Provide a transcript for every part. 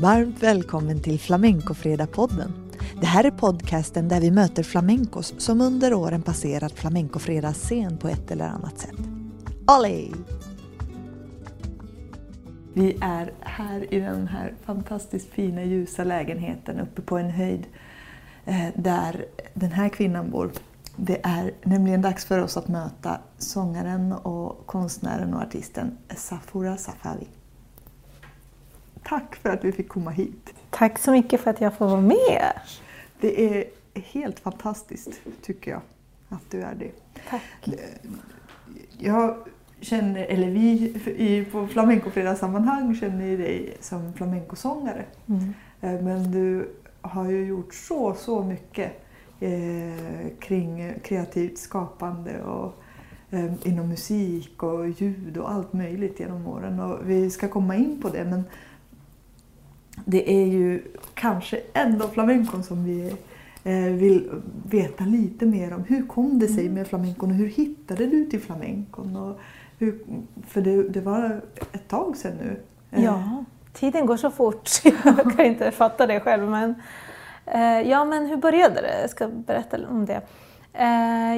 Varmt välkommen till Flamencofredag-podden. Det här är podcasten där vi möter flamencos som under åren passerat flamencofredagsscen på ett eller annat sätt. Olé! Vi är här i den här fantastiskt fina ljusa lägenheten uppe på en höjd eh, där den här kvinnan bor. Det är nämligen dags för oss att möta sångaren och konstnären och artisten Safura Safavi. Tack för att vi fick komma hit. Tack så mycket för att jag får vara med. Det är helt fantastiskt, tycker jag, att du är det. Tack. Jag känner, eller vi i, på flamencofredagssammanhang känner ju dig som flamencosångare. Mm. Eh, Men du har ju gjort så, så mycket eh, kring kreativt skapande och eh, inom musik och ljud och allt möjligt genom åren. Och vi ska komma in på det men det är ju kanske ändå flamencon som vi eh, vill veta lite mer om. Hur kom det sig med flamencon och hur hittade du till flamencon? Och hur, för det, det var ett tag sedan nu. Eh, Ja, tiden går så fort. Jag kan inte fatta det själv. Men, eh, ja, men hur började det? Jag ska berätta om det.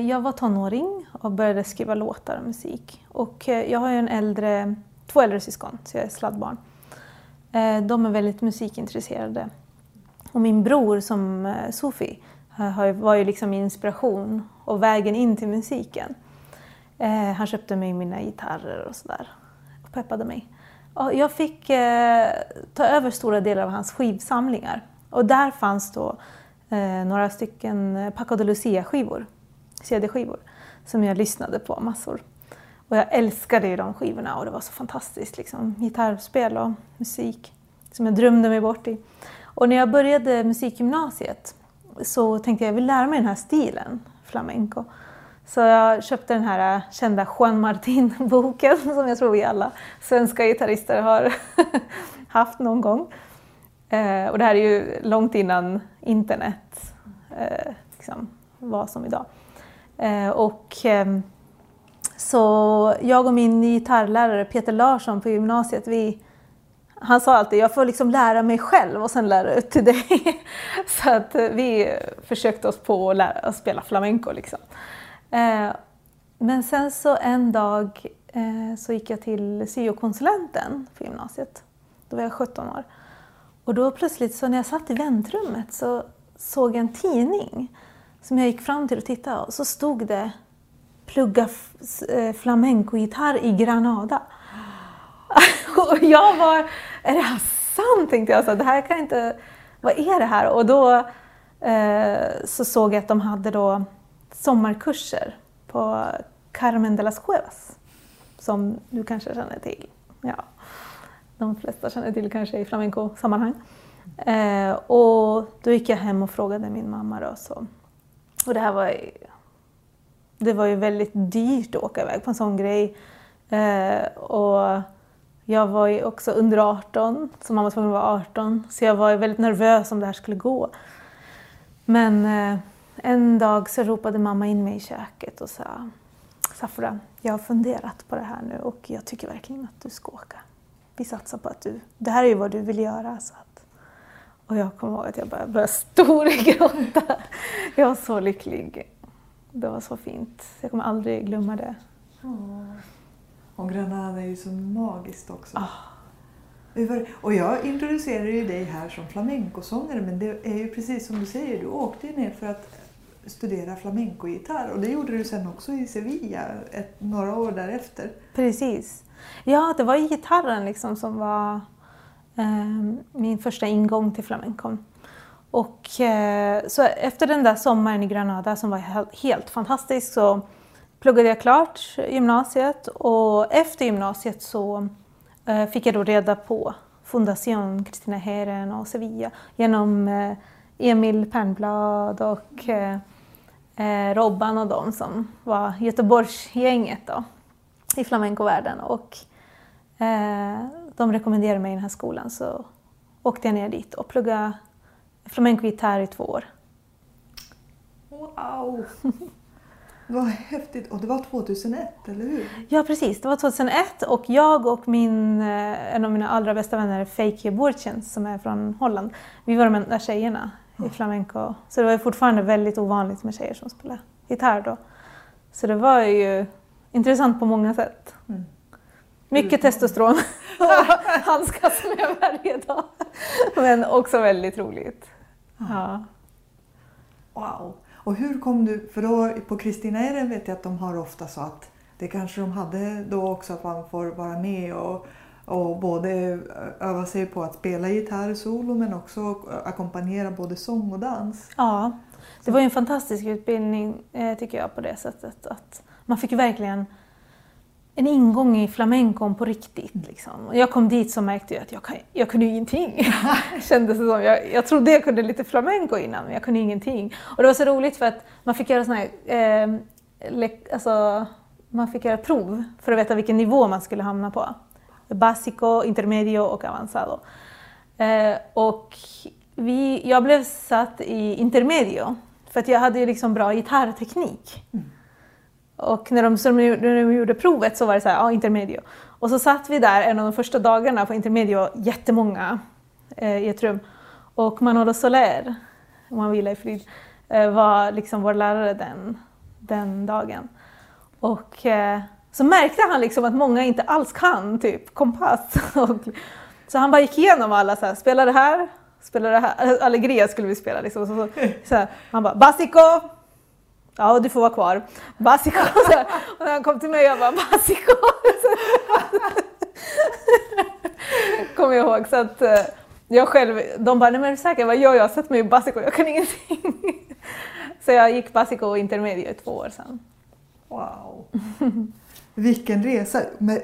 Jag var tonåring och började skriva låtar och musik. Och jag har ju en äldre, två äldre syskon, så jag är sladdbarn. Eh, de är väldigt musikintresserade. Och min bror som eh, Sofi eh, var ju liksom min inspiration och vägen in till musiken. Han köpte mig mina gitarrer och sådär och peppade mig. Och jag fick ta över stora delar av hans skivsamlingar. Och där fanns då några stycken Paco de Lucia-skivor, CD-skivor, som jag lyssnade på massor. Och jag älskade ju de skivorna och det var så fantastiskt. Liksom. Gitarrspel och musik som jag drömde mig bort i. Och när jag började musikgymnasiet så tänkte jag jag vill lära mig den här stilen, flamenco. Så jag köpte den här äh, kända Juan Martin-boken som jag tror vi alla svenska gitarrister har haft någon gång. Eh, och det här är ju långt innan internet eh, liksom, var som idag. Eh, och, ehm, så jag och min gitarrlärare Peter Larsson på gymnasiet, vi, han sa alltid jag får liksom lära mig själv och sen lära ut till dig. Så att vi försökte oss på att, lära, att spela flamenco. Liksom. Eh, men sen så en dag eh, så gick jag till syokonsulenten på gymnasiet. Då var jag 17 år. Och då plötsligt så när jag satt i väntrummet så såg jag en tidning som jag gick fram till och tittade och så stod det plugga flamencogitarr eh, flamenco-gitarr i Granada. och jag var, är det här sant? tänkte jag. Så det här kan inte, vad är det här? Och då eh, så såg jag att de hade då sommarkurser på Carmen de las Cuevas. Som du kanske känner till. Ja, de flesta känner till kanske i flamenco-sammanhang. Eh, och då gick jag hem och frågade min mamma då. Så. Och det här var det var ju väldigt dyrt att åka iväg på en sån grej. Eh, och jag var ju också under 18, så mamma var tvungen att vara 18. Så jag var ju väldigt nervös om det här skulle gå. Men eh, en dag så ropade mamma in mig i köket och sa Safra, jag har funderat på det här nu och jag tycker verkligen att du ska åka. Vi satsar på att du, det här är ju vad du vill göra. Så att, och jag kommer ihåg att jag bara började storgråta. Jag var så lycklig. Det var så fint. Jag kommer aldrig glömma det. Och Granada är ju så magiskt också. Ah. Och jag introducerade ju dig här som flamencosångare men det är ju precis som du säger, du åkte ju ner för att studera flamencogitarr och det gjorde du sen också i Sevilla ett, några år därefter. Precis. Ja, det var gitarren liksom som var eh, min första ingång till flamencon. Och eh, så efter den där sommaren i Granada som var helt, fantastisk så pluggade jag klart gymnasiet och efter gymnasiet så eh, fick jag då reda på Fundación Kristina Heren och Sevilla genom eh, Emil Pernblad och eh, eh, Robban och de som var Göteborgsgänget då i flamencovärlden. Och eh, de rekommenderade mig den här skolan så åkte jag ner dit och pluggade flamencogitarr i två år. Wow! Vad häftigt! Och det var 2001, eller hur? Ja precis, det var 2001 och jag och min, eh, en av mina allra bästa vänner, Feike Borchens som är från Holland, vi var de enda tjejerna i flamenco. Så det var fortfarande väldigt ovanligt med tjejer som spelade gitarr då. Så det var ju intressant på många sätt. Mm. Mycket testosteron handskas med varje dag. Men också väldigt roligt. Ja. Wow! Och hur kom du, för då på Kristina vet jag att de har ofta så att det kanske de hade då också att man får vara med och, och både öva sig på att spela gitarr solo men också ackompanjera både sång och dans. ja, det var ju en fantastisk utbildning eh, tycker jag på det sättet att man fick verkligen en ingång i flamencon på riktigt. Liksom. Och jag kom dit så märkte jag att jag, kan, jag kunde ingenting. Kändes det som. Jag, jag trodde jag kunde lite flamenco innan, men jag kunde ingenting. Och det var så roligt för att man fick göra såna här, eh, alltså, man fick göra prov för att veta vilken nivå man skulle hamna på. Basico, intermedio och avanzado. Eh, och vi, jag blev satt i intermedio för att jag hade ju liksom bra gitarrteknik. Mm. Och när de, så när de gjorde provet så var det så här, ja, intermedio. Och så satt vi där en av de första dagarna på intermedio, jättemånga eh, i ett rum. Och Manolo Soler, om han vilar i frid, eh, var liksom vår lärare den, den dagen. Och eh, så märkte han liksom att många inte alls kan typ kompass. Och, så han bara gick igenom alla, så här, spela det här, spela det här. Allegria skulle vi spela liksom. Så, så, så här, han bara, basico! Ja, du får vara kvar. Basico. Och när han kom till mig, jag bara, basico! Kommer jag ihåg. Så att eh, jag själv, de bara, nej men är du säker? Jag bara, ja, jag har satt mig i basico, jag kan ingenting. Så jag gick basico och intermedio i två år sedan. Wow! Vilken resa! Men, eh,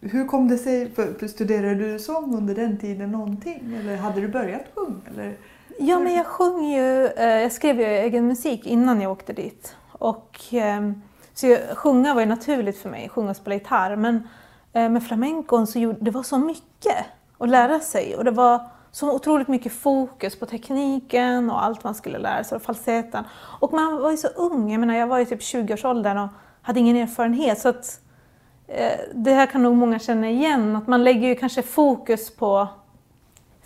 hur kom det sig? Studerade du sång under den tiden någonting? Eller hade du börjat sjunga? Eller? Ja, men jag sjöng ju, eh, jag skrev ju egen musik innan jag åkte dit. Och, ehm, så jag, sjunga var ju naturligt för mig, sjunga och spela gitarr. Men eh, med flamencon så gjorde det var så mycket att lära sig. Och det var så otroligt mycket fokus på tekniken och allt man skulle lära sig, och falsetten. Och man var ju så ung, jag menar jag var ju typ 20-årsåldern och hade ingen erfarenhet. Så att, eh, det här kan nog många känna igen, att man lägger ju kanske fokus på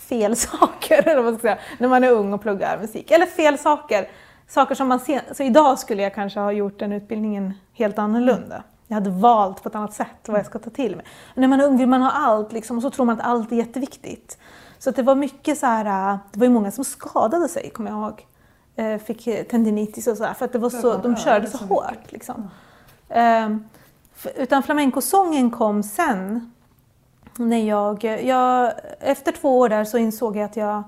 fel saker, eller vad ska säga, när man är ung och pluggar musik. Eller fel saker, saker som man sen, så idag skulle jag kanske ha gjort den utbildningen helt annorlunda. Jag hade valt på ett annat sätt vad jag ska ta till mig. Men när man är ung vill man ha allt liksom, och så tror man att allt är jätteviktigt. Så det var mycket så här, det var ju många som skadade sig, kommer jag ihåg. Eh, Fick tendinitis och så här, för att det var så, de körde så hårt. Liksom. Ehm, Utan flamencosången kom sen. När jag, jag, efter två år där så insåg jag att jag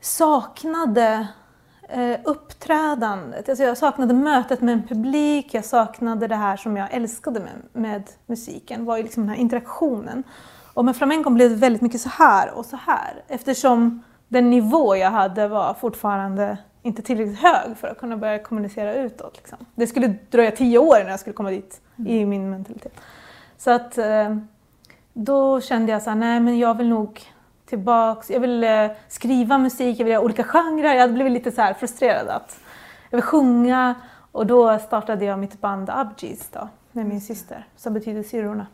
saknade eh, uppträdandet. Alltså jag saknade mötet med en publik, jag saknade det här som jag älskade med, med musiken, var ju liksom den här interaktionen. Och med flamencon blev det väldigt mycket så här och så här eftersom den nivå jag hade var fortfarande inte tillräckligt hög för att kunna börja kommunicera utåt. Liksom. Det skulle dröja tio år innan jag skulle komma dit i min mentalitet. Så att eh, då kände jag så här, nej men jag vill nog tillbaks, jag vill eh, skriva musik, jag vill göra olika genrer. Jag hade blivit lite så här frustrerad att jag vill sjunga och då startade jag mitt band Abgis då med min syster som betyder syrrorna.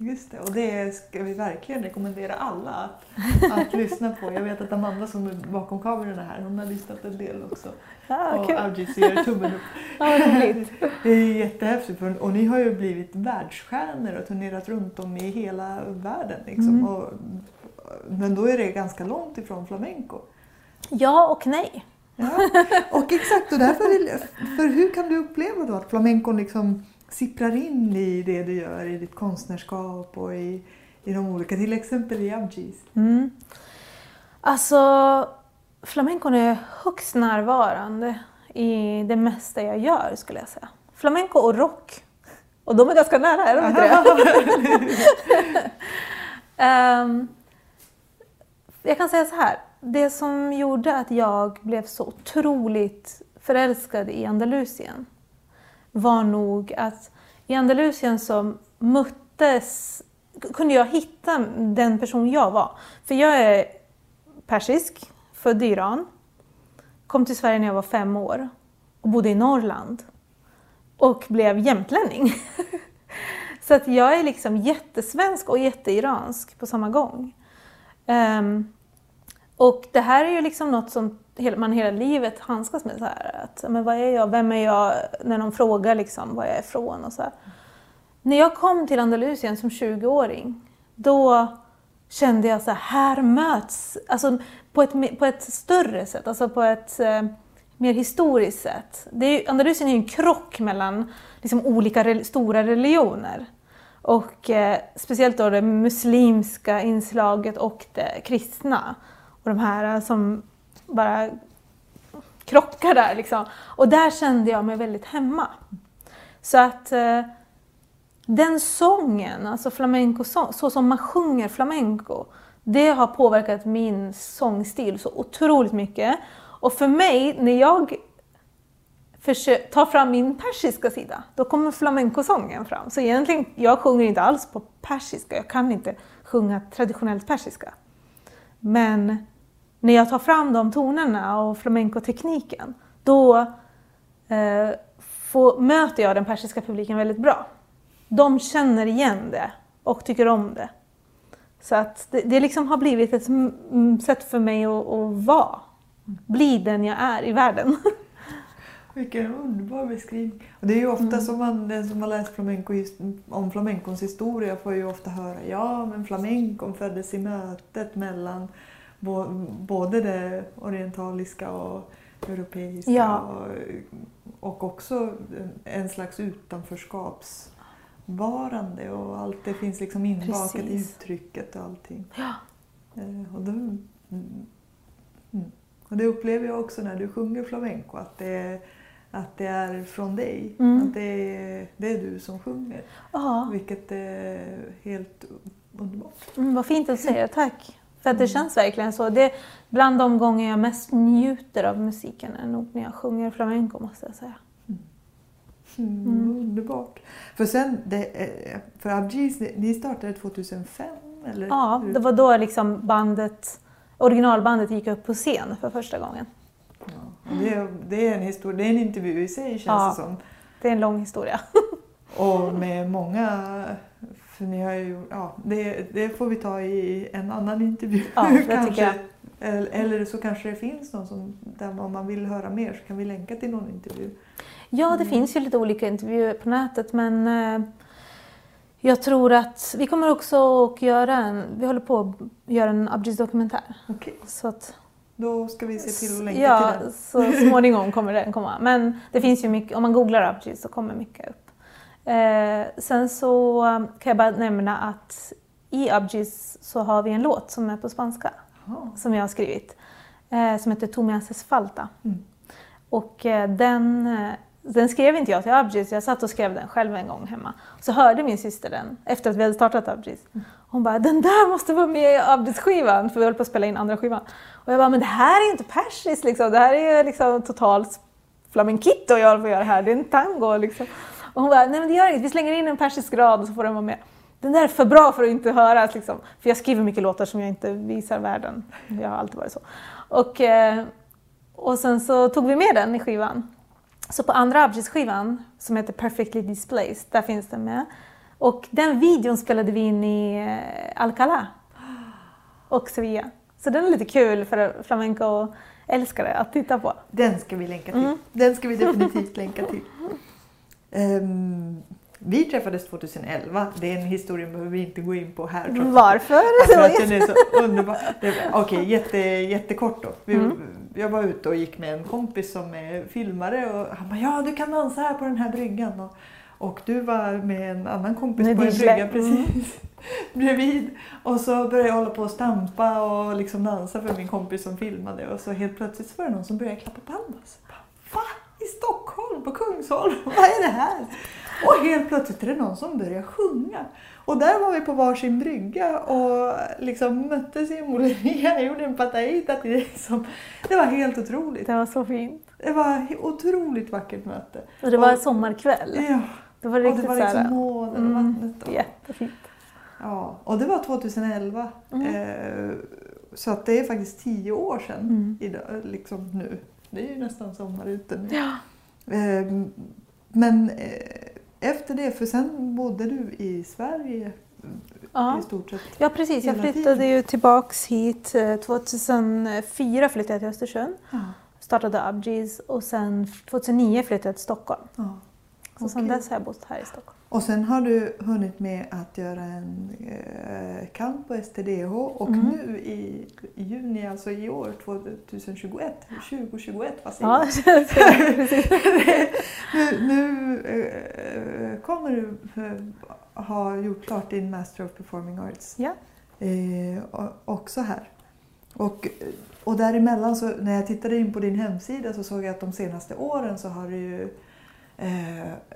Just det, och det ska vi verkligen rekommendera alla att, att lyssna på. Jag vet att Amanda som är bakom kamerorna här, hon har lyssnat en del också. Ja, och kul. Argis ger tummen upp. Roligt. Det är jättehäftigt och ni har ju blivit världsstjärnor och turnerat runt om i hela världen. Liksom. Mm. Och, men då är det ganska långt ifrån flamenco. Ja och nej. Ja. Och exakt, och därför för hur kan du uppleva då att flamencon liksom sipprar in i det du gör, i ditt konstnärskap och i, i de olika, till exempel i Abgis? Mm. Alltså, flamencon är högst närvarande i det mesta jag gör skulle jag säga. Flamenco och rock. Och de är ganska nära, är de inte det? Ehm, jag kan säga så här. Det som gjorde att jag blev så otroligt förälskad i Andalusien var nog att i Andalusien så möttes, kunde jag hitta den person jag var. För jag är persisk, född i Iran, kom till Sverige när jag var fem år och bodde i Norrland och blev jämtlänning. Så att jag är liksom jättesvensk och jätteiransk på samma gång. Um, och det här är ju liksom något som man hela livet handskas med. Så här, att, men vad är jag? Vem är jag? När någon frågar liksom var jag är ifrån och så här. När jag kom till Andalusien som 20-åring, då kände jag så här, här möts, alltså på ett, på ett större sätt, alltså på ett eh, mer historiskt sätt. Det är, Andalusien är ju en krock mellan liksom, olika re, stora religioner. Och eh, speciellt då det muslimska inslaget och det kristna. Och de här som bara krockar där liksom. Och där kände jag mig väldigt hemma. Så att eh, den sången, alltså flamenco så som man sjunger flamenco, det har påverkat min sångstil så otroligt mycket. Och för mig, när jag tar fram min persiska sida, då kommer flamencosången fram. Så egentligen, jag sjunger inte alls på persiska, jag kan inte sjunga traditionellt persiska. Men när jag tar fram de tonerna och flamencotekniken, då eh, får, möter jag den persiska publiken väldigt bra. De känner igen det och tycker om det. Så att det, det liksom har blivit ett sätt för mig att, att vara. Bli den jag är i världen. Vilken underbar beskrivning. Och det är ju ofta mm. som man, den som har läst flamenco, om flamencons historia får ju ofta höra ja men flamencon föddes i mötet mellan både det orientaliska och europeiska ja. och, och också en slags utanförskapsvarande och allt det finns liksom inbakat i uttrycket och allting. Ja. Eh, och, då, mm, mm. och det upplever jag också när du sjunger flamenco, att det, att det är från dig. Mm. Att det är, det är du som sjunger. Ja. Vilket är helt underbart. Mm, vad fint att säger, tack. För att det mm. känns verkligen så. Det, bland de gånger jag mest njuter av musiken är nog när jag sjunger flamenco måste jag säga. Mm. Mm. Underbart. För sen, det, för Abgis, ni startade 2005? Eller? Ja, det var då liksom bandet, originalbandet gick upp på scen för första gången. Ja, det, är, det är en historia, det är en intervju i sig känns ja, det som. det är en lång historia. Och med många för ni har ju, ja, det, det får vi ta i en annan intervju. Ja, kanske. Eller, så kanske det finns någon som, där om man vill höra mer så kan vi länka till någon intervju. Ja, det mm. finns ju lite olika intervjuer på nätet men eh, jag tror att vi kommer också att göra en, vi håller på att göra en Abjis dokumentär. Okay. Så att, då ska vi se till att länka ja, till den. så småningom kommer den komma. Men det finns ju mycket, om man googlar Abjis så kommer mycket upp. Eh, sen så kan jag bara nämna att i Abgis så har vi en låt som är på spanska oh. som jag har skrivit eh, som heter haces falta. Mm. Och eh, den, eh, den skrev inte jag till Abgis, jag satt och skrev den själv en gång hemma. Så hörde min syster den efter att vi hade startat Abgis. Mm. Hon bara, den där måste vara med i Abgis-skivan, för vi höll på att spela in andra skivan. Och jag bara, men det här är ju inte persis liksom, det här är ju liksom totalt flamenquito jag håller på att göra här, det är en tango liksom. Och hon bara, nej men det gör inget, vi slänger in en persisk rad och så får den vara med. Den där är för bra för att inte höras. Liksom. För jag skriver mycket låtar som jag inte visar världen. Jag har alltid varit så. Och, eh, och sen så tog vi med den i skivan. Så på andra Abgis-skivan, som heter Perfectly Displaced, där finns den med. Och den videon spelade vi in i eh, Alcalá och Sevilla. Så den är lite kul för flamenco-älskare att titta på. Den ska vi länka till. Mm. Den ska vi definitivt länka till. Um, vi träffades 2011. Det är en historia behöver vi inte gå in på här. Trots Varför? För att den är så underbar. Okej, okay, jätte, jättekort då. Vi, mm. Jag var ute och gick med en kompis som är filmare och han bara ja du kan dansa här på den här bryggan. Och, och du var med en annan kompis med på en brygga mm. precis bredvid. Och så började jag hålla på och stampa och liksom dansa för min kompis som filmade och så helt plötsligt så var det någon som började klappa på. På Kungsholm. Vad är det här? Och helt plötsligt är det någon som börjar sjunga. Och där var vi på varsin brygga och liksom möttes i Moleria. Jag gjorde en pataita till det. Liksom. Det var helt otroligt. Det var så fint. Det var ett otroligt vackert möte. Och det var en sommarkväll. Ja. Det var riktigt och det var liksom månen och mm, vattnet. Och, Jättefint. Ja, och det var 2011. Mm. Eh, så att det är faktiskt tio år sedan mm. idag, liksom nu. Det är ju nästan sommar ute nu. Ja. Ehm, Men eh, efter det, för sen bodde du i Sverige Ja. i stort sett. Ja precis, jag flyttade tiden. ju tillbaks hit. eh, 2004 flyttade jag till Östersund, Ja. startade Abgis och sen 2009 flyttade jag till Stockholm. Ja. Så sedan Okej. dess har jag bott här i Stockholm. Och sen har du hunnit med att göra en eh, kamp på STDH och Mm. nu i, i juni, alltså i år, 2021, 2021, vad säger Ja, nu nu eh, kommer du eh, ha gjort klart din Master of Performing Arts Ja. eh, också här. Och, och däremellan, så, när jag tittade in på din hemsida så såg jag att de senaste åren så har du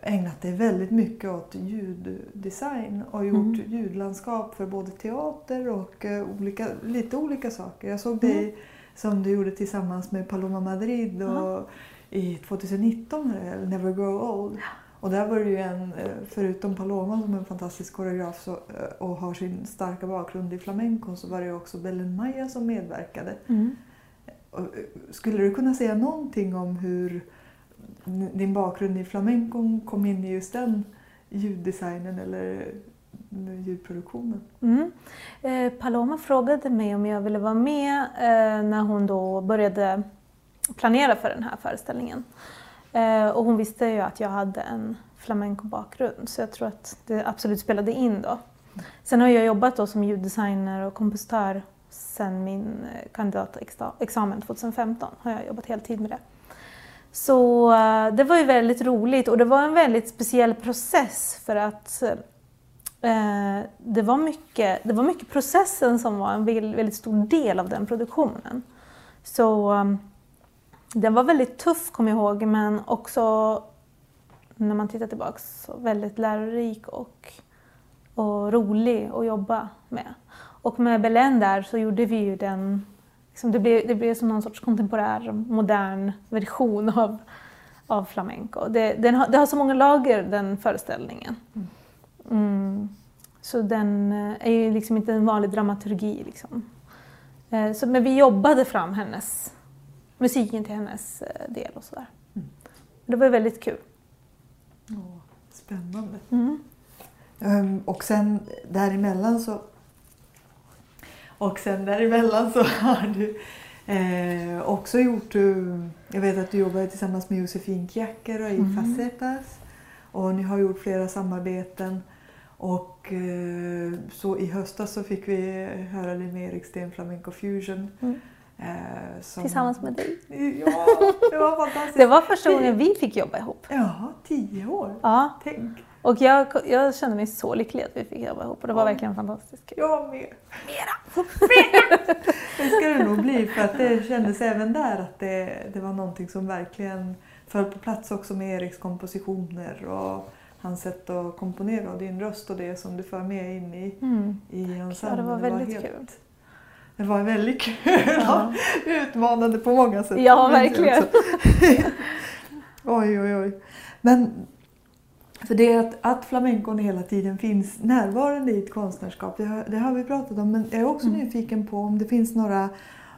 ägnat dig väldigt mycket åt ljuddesign och gjort Mm. ljudlandskap för både teater och eh, olika, lite olika saker. Jag såg dig som du gjorde tillsammans med Paloma Madrid och i 2019, eller Never Grow Old. Och där var det ju en, eh, förutom Paloma som är en fantastisk koreograf så, eh, och har sin starka bakgrund i flamenco så var det också Belen Maya som medverkade. Mm. Eh, Skulle du kunna säga någonting om hur din bakgrund i flamenco kom in i just den ljuddesignen eller ljudproduktionen? Mm. Eh, Paloma frågade mig om jag ville vara med eh, när hon då började planera för den här föreställningen. Eh, och hon visste ju att jag hade en flamenco-bakgrund så jag tror att det absolut spelade in då. Sen har jag jobbat då som ljuddesigner och kompositör sen min eh, kandidatexamen 2015 har jag jobbat heltid med det. Så eh, det var ju väldigt roligt och det var en väldigt speciell process för att eh, det, var mycket, det var mycket processen som var en väldigt stor del av den produktionen. Så eh, den var väldigt tuff kommer jag ihåg men också när man tittar tillbaks väldigt lärorik och, och rolig att jobba med. Och med Belén där så gjorde vi ju den, liksom det, blev, det blev som någon sorts kontemporär, modern version av, av flamenco. Det, den har, det har så många lager den föreställningen. Mm. Så den eh, är ju liksom inte en vanlig dramaturgi. Liksom. Eh, Så, men vi jobbade fram hennes, musiken till hennes eh, del och sådär. Mm. Det var väldigt kul. Åh, spännande. Mm. Ehm, och sen däremellan så och sen däremellan så har du eh, också gjort, eh, jag vet att du jobbar tillsammans med Josefin Kjacker och i Mm. Facetas och ni har gjort flera samarbeten och eh, så i höstas så fick vi höra din med Erik Sten Flamenco Fusion. Mm. Eh, som, Tillsammans med dig. Ja, det var fantastiskt. Det var första gången vi fick jobba ihop. Ja, tio år. Ja, Tänk. Och jag, jag kände mig så lycklig att vi fick jobba ihop och det var Ja. verkligen fantastiskt kul. Jag med. Mera! det ska det nog bli för att det kändes även där att det, det var någonting som verkligen föll på plats också med Eriks kompositioner och hans sätt att komponera och din röst och det som du för med in i, Mm. i Ja, ensemblen. det var väldigt kul. Det var väldigt kul. Ja. Utmanande på många sätt. Ja, det verkligen. oj, oj, oj. Men för det är att, att flamencon hela tiden finns närvarande i ett konstnärskap, det har, det har vi pratat om. Men jag är också Mm. nyfiken på om det finns några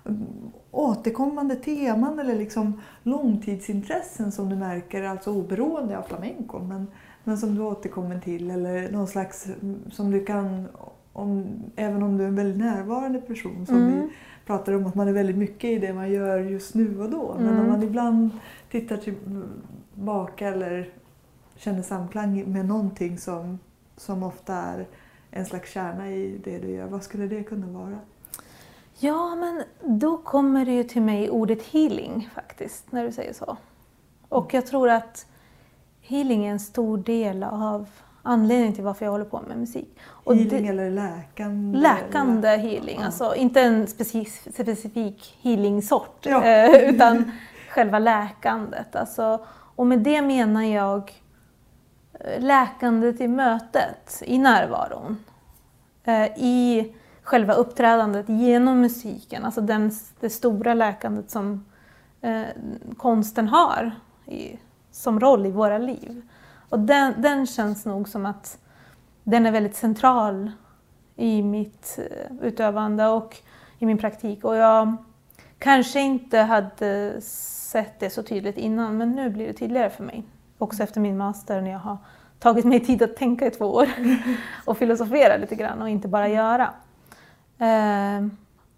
mm, återkommande teman eller liksom långtidsintressen som du märker, alltså oberoende av flamencon, men, men som du återkommer till eller någon slags mm, som du kan, om, även om du är en väldigt närvarande person som Mm. vi pratar om att man är väldigt mycket i det man gör just nu och då. Men Mm. om man ibland tittar tillbaka eller känner samklang med någonting som, som ofta är en slags kärna i det du gör, vad skulle det kunna vara? Ja, men då kommer det ju till mig ordet healing faktiskt, när du säger så. Och jag tror att healing är en stor del av anledningen till varför jag håller på med musik. Och Healing det, eller läkande? läkande eller? healing, Ja. alltså inte en specif specifik healing-sort, Ja. eh, utan själva läkandet. Alltså, och med det menar jag läkandet i mötet, i närvaron. Eh, I själva uppträdandet genom musiken, alltså den, det stora läkandet som eh, konsten har i, som roll i våra liv. Och den, den känns nog som att den är väldigt central i mitt eh, utövande och i min praktik. Och jag kanske inte hade sett det så tydligt innan men nu blir det tydligare för mig. Också efter min master när jag har tagit mig tid att tänka i två år och filosofera lite grann och inte bara göra. Eh,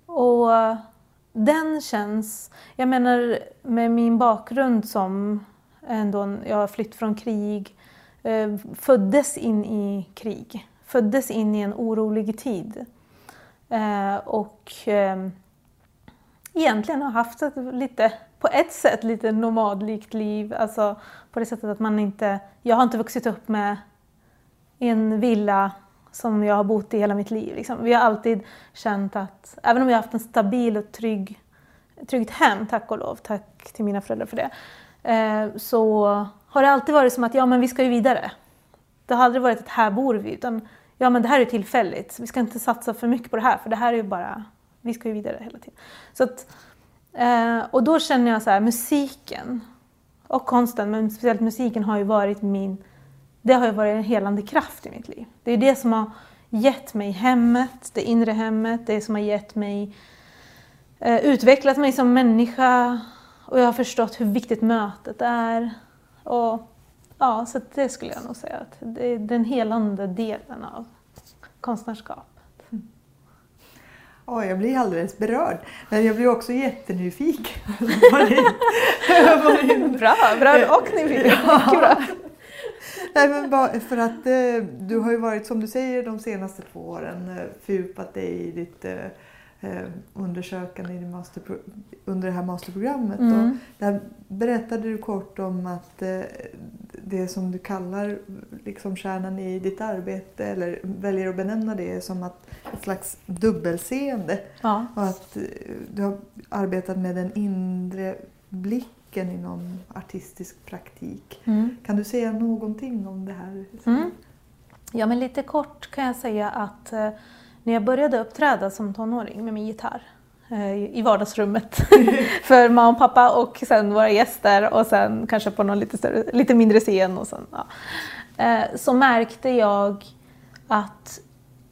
och den känns, jag menar med min bakgrund som ändå, jag har flytt från krig, eh, föddes in i krig, föddes in i en orolig tid. Eh, och eh, egentligen har haft ett lite, på ett sätt, lite nomadlikt liv. Alltså på det sättet att man inte, jag har inte vuxit upp med en villa som jag har bott i hela mitt liv. Liksom. Vi har alltid känt att, även om jag har haft en stabil och trygg, tryggt hem, tack och lov, tack till mina föräldrar för det, eh, så har det alltid varit som att ja, men vi ska ju vidare. Det har aldrig varit att här bor vi, utan ja, men det här är tillfälligt. Vi ska inte satsa för mycket på det här, för det här är ju bara, vi ska ju vidare hela tiden. Så att, eh, och då känner jag så här, musiken och konsten, men speciellt musiken har ju varit min det har ju varit en helande kraft i mitt liv. Det är det som har gett mig hemmet, det inre hemmet, det som har gett mig, eh, utvecklat mig som människa och jag har förstått hur viktigt mötet är. Och, ja, så det skulle jag nog säga att det är den helande delen av konstnärskap. Oh, jag blir alldeles berörd. Men jag blir också jättenyfiken. bra, bra och nyfiken. Bra. Nej, men bara för att eh, du har ju varit, som du säger, de senaste två åren eh, fördjupat dig i ditt eh, eh undersökande i master, under det här masterprogrammet. Mm. Där berättade du kort om att eh, det som du kallar liksom kärnan i ditt arbete, eller väljer att benämna det som att ett slags dubbelseende. Ja. Och att eh, du har arbetat med den inre blicken inom artistisk praktik. Mm. Kan du säga någonting om det här? Mm. Ja, men lite kort kan jag säga att eh, när jag började uppträda som tonåring med min gitarr eh, i vardagsrummet för mamma och pappa och sen våra gäster och sen kanske på någon lite, större, lite mindre scen. Och sen, ja eh, så märkte jag att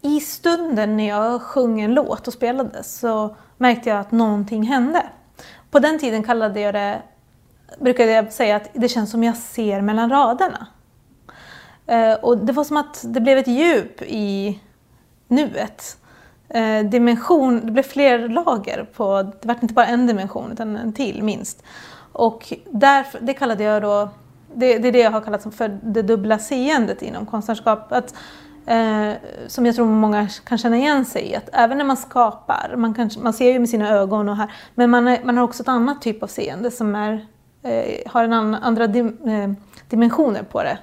i stunden när jag sjöng en låt och spelade så märkte jag att någonting hände. På den tiden kallade jag det brukade jag säga att det känns som jag ser mellan raderna. Eh, och det var som att det blev ett djup i nuet. Eh, dimension, det blev fler lager på, det var inte bara en dimension utan en till minst. Och därför, det kallade jag då, det, det är det jag har kallat för det dubbla seendet inom konstnärskap. Att, eh, som jag tror många kan känna igen sig i, att även när man skapar, man, kan, man ser ju med sina ögon och här, men man, är, man har också ett annat typ av seende som är eh, har en annan, andra dim, eh, dimensioner på det.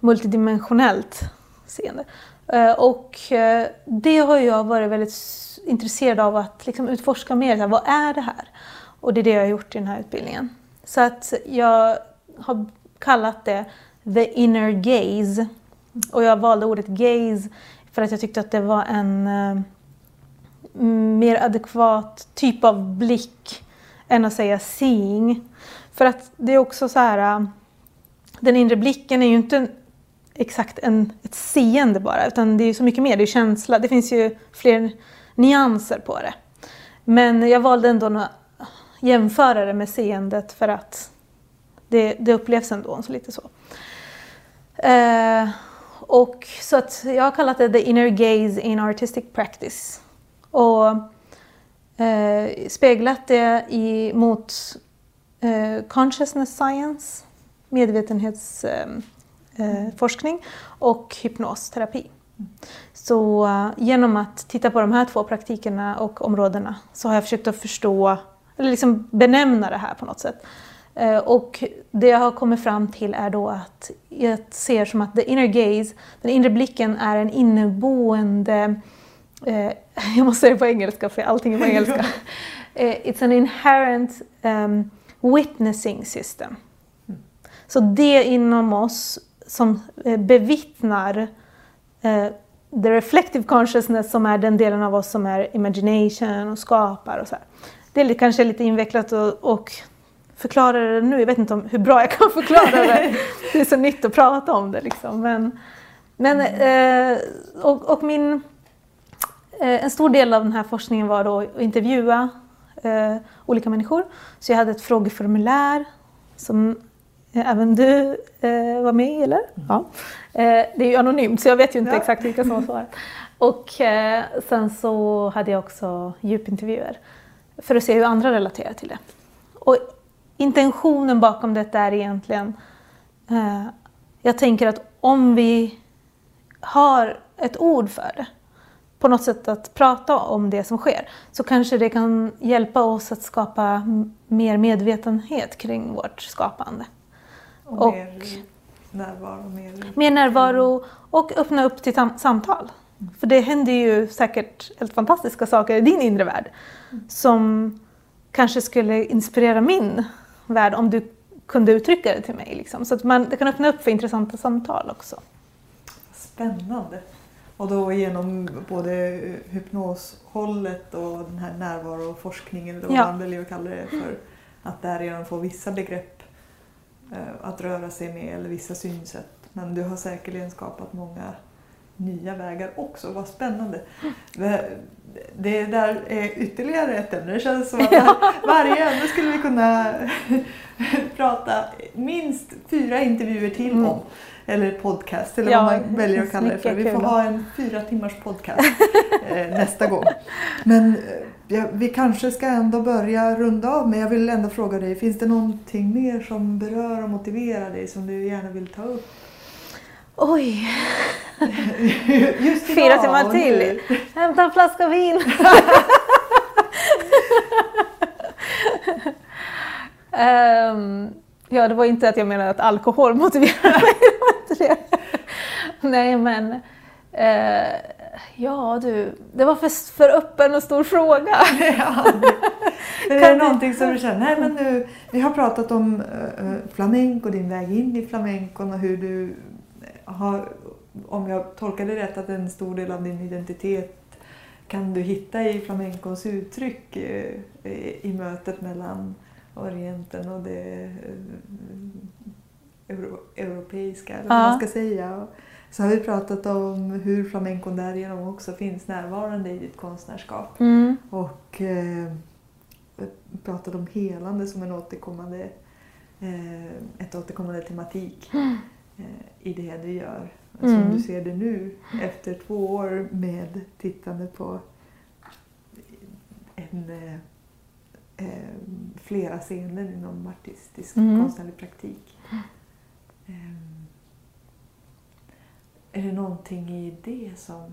Multidimensionellt seende. Eh, och eh, det har jag varit väldigt intresserad av att liksom utforska mer. Här, vad är det här? Och det är det jag har gjort i den här utbildningen. Så att jag har kallat det the inner gaze. Och jag valde ordet gaze för att jag tyckte att det var en eh, mer adekvat typ av blick än att säga seeing. För att det är också så här, eh, den inre blicken är ju inte exakt en, ett seende bara, utan det är så mycket mer, det är känsla, det finns ju fler nyanser på det. Men jag valde ändå att jämföra det med seendet för att det, det upplevs ändå så lite så. Eh, och så att jag har kallat det the inner gaze in artistic practice. Och eh, speglat det i, mot eh, consciousness science, medvetenhetsforskning eh, eh och hypnosterapi. Så eh, genom att titta på de här två praktikerna och områdena så har jag försökt att förstå, eller liksom benämna det här på något sätt. Uh, och det jag har kommit fram till är då att jag ser som att the inner gaze, den inre blicken, är en inneboende eh, jag måste säga det på engelska för allting är på engelska. Eh, it's an inherent um, witnessing system. Mm. Så det inom oss som eh, bevittnar eh, the reflective consciousness som är den delen av oss som är imagination och skapar och så här. Det är kanske lite invecklat och, och förklara det nu. Jag vet inte om hur bra jag kan förklara det. Det är så nytt att prata om det liksom. Men, men, eh, och, och min Eh, en stor del av den här forskningen var då att intervjua eh, olika människor. Så jag hade ett frågeformulär som eh, även du eh, var med i, eller? Mm. Ja. Eh, det är ju anonymt så jag vet ju inte Ja. exakt vilka som har svarat. Och sen så hade jag också djupintervjuer för att se hur andra relaterar till det. Och intentionen bakom detta är egentligen, eh, jag tänker att om vi har ett ord för det, på något sätt att prata om det som sker, så kanske det kan hjälpa oss att skapa mer medvetenhet kring vårt skapande. Och, Och- mer närvaro, mer... Mer närvaro och öppna upp till samtal. För det händer ju säkert helt fantastiska saker i din inre värld som kanske skulle inspirera min värld om du kunde uttrycka det till mig. Liksom. Så att man, det kan öppna upp för intressanta samtal också. Spännande. Och då genom både hypnoshållet och den här närvaroforskningen eller vad Ja. man väljer att kalla det för. Att därigenom få vissa begrepp eh, att röra sig med eller vissa synsätt. Men du har säkerligen skapat många nya vägar också. Vad spännande. Det- där är ytterligare ett ämne. Det känns som att varje ämne skulle vi kunna prata minst fyra intervjuer till Mm. om. Eller podcast eller Ja, vad man väljer att kalla det för. Vi får ha en fyra timmars podcast eh, nästa gång. Men eh, ja, vi kanske ska ändå börja runda av men jag vill ändå fråga dig, finns det någonting mer som berör och motiverar dig som du gärna vill ta upp? Oj, Just idag Fyra timmar till. hämta en flaska vin! Ehm, ja, det var inte att jag menade att alkohol motiverar mig. Nej, men eh, ja du, det var för, för öppen och stor fråga. Ja, det- men är det någonting som du känner, nej men nu, vi har pratat om uh, flamenco, din väg in i flamencon och hur du har, om jag tolkar det rätt, att en stor del av din identitet kan du hitta i flamencons uttryck eh, i mötet mellan Orienten och det eh, euro, europeiska, eller vad Ja. man ska säga. Så har vi pratat om hur flamencon därigenom också finns närvarande i ditt konstnärskap. Mm. Och eh, pratade om helande som en återkommande, eh, ett återkommande tematik eh, i det du gör. Som Mm. du ser det nu efter två år med tittande på en, eh, eh, flera scener inom artistisk Mm. konstnärlig praktik. Eh, är det någonting i det som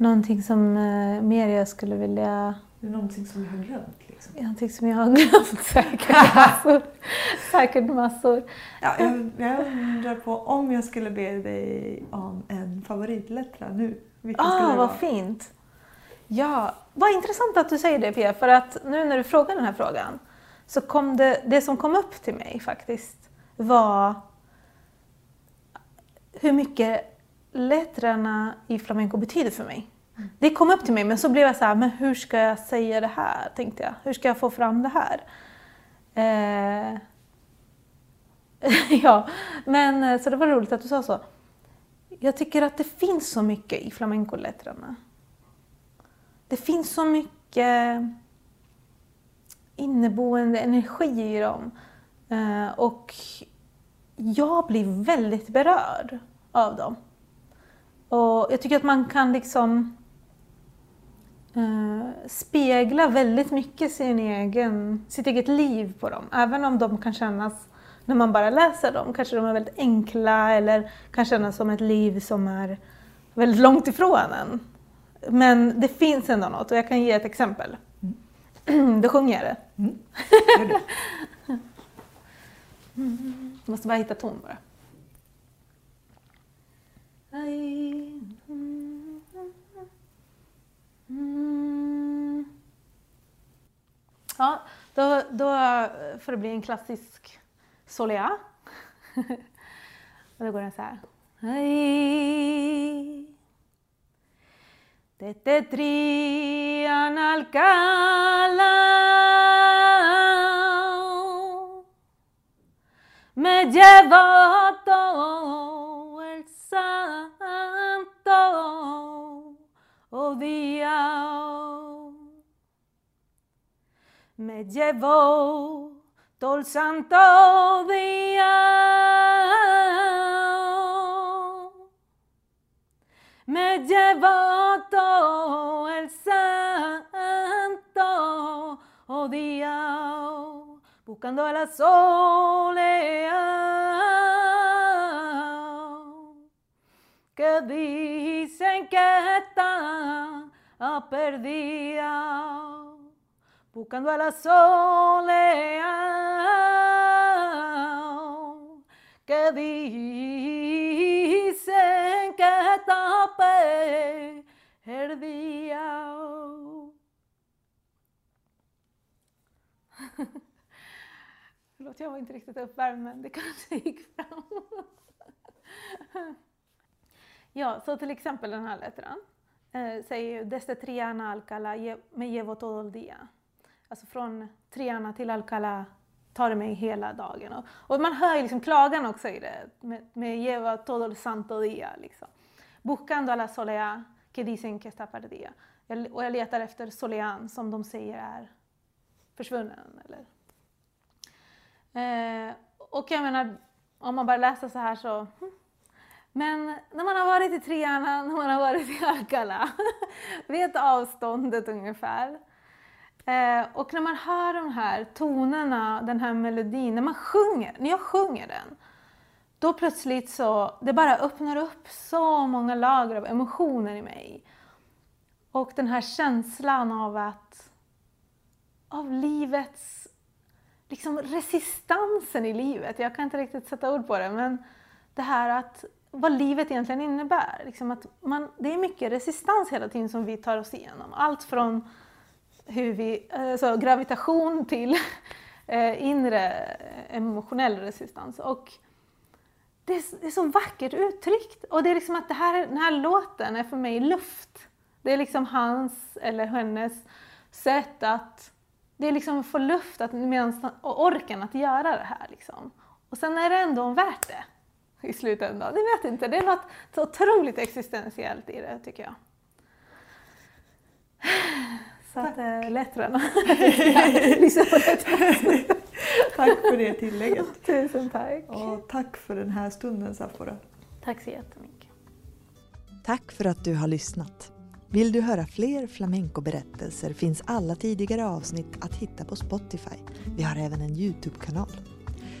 Någonting som eh, mer jag skulle vilja... det någonting som vi har glömt? Liksom? Någonting som jag har glömt säkert massor. säkert massor. Ja, jag, jag undrar på om jag skulle be dig om en favoritlettra nu. Vilken skulle Ah, det vad vara? fint! Ja, vad intressant att du säger det Pia, för att nu när du frågar den här frågan så kom det, det som kom upp till mig faktiskt var hur mycket lettrarna i flamenco betyder för mig. Det kom upp till mig men så blev jag så här, men hur ska jag säga det här? Tänkte jag. Hur ska jag få fram det här? Eh, ja, men eh, så det var roligt att du sa så. Jag tycker att det finns så mycket i flamencolettrarna. Det finns så mycket inneboende energi i dem. Eh, och jag blir väldigt berörd av dem. Och jag tycker att man kan liksom eh, spegla väldigt mycket sin egen, sitt eget liv på dem. Även om de kan kännas, när man bara läser dem, kanske de är väldigt enkla eller kan kännas som ett liv som är väldigt långt ifrån en. Men det finns ändå något och jag kan ge ett exempel. Då sjunger jag det. Mm. Det. Jag måste bara hitta ton bara. Ja, då, då får det bli en klassisk solea. Och då går den så här. Ay, de te trian Alcalá me llevó todo me llevó todo el santo día. Me llevó todo el santo día, buscando a la soledad, que dicen que está perdida buscando a la soledad que dicen que está perdida. Förlåt, jag var inte riktigt uppvärmd men det kanske gick fram. ja, så till exempel den här lettran eh, säger ju Desde Triana Alcala me llevo todo el día alltså från Triana till Alcalá tar det mig hela dagen. Och, och man hör ju liksom klagan också i det, med, med lleva todo el santo día. Liksom. Buscando a la soleá que dicen que está perdida. Jag, och jag letar efter solean som de säger är försvunnen. Eller. Eh, och jag menar, om man bara läser så här så hm. men när man har varit i Triana, när man har varit i Alcalá, vet avståndet ungefär. Eh, och när man hör de här tonerna, den här melodin, när man sjunger, när jag sjunger den, då plötsligt så, det bara öppnar upp så många lager av emotioner i mig. Och den här känslan av att, av livets, liksom resistansen i livet, jag kan inte riktigt sätta ord på det, men det här att vad livet egentligen innebär. Liksom att man, det är mycket resistans hela tiden som vi tar oss igenom. Allt från hur vi, alltså gravitation till eh, inre emotionell resistans. Och det är, det är så vackert uttryckt. Och det är liksom att det här, den här låten är för mig luft. Det är liksom hans eller hennes sätt att det är liksom få luft att, och orken att göra det här. Liksom. Och sen är det ändå värt det i slutändan. Det vet inte, det är något så otroligt existentiellt i det tycker jag. Så att eh, lettrarna. tack för det tillägget. Tusen tack. Och tack för den här stunden Safora. Tack så jättemycket. Tack för att du har lyssnat. Vill du höra fler flamenco-berättelser finns alla tidigare avsnitt att hitta på Spotify. Vi har även en Youtube-kanal.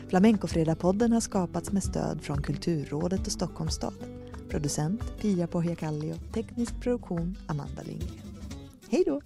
Flamencofredag-podden har skapats med stöd från Kulturrådet och Stockholms stad. Producent Pia Pohjakallio, teknisk produktion Amanda Lindgren. Hej då!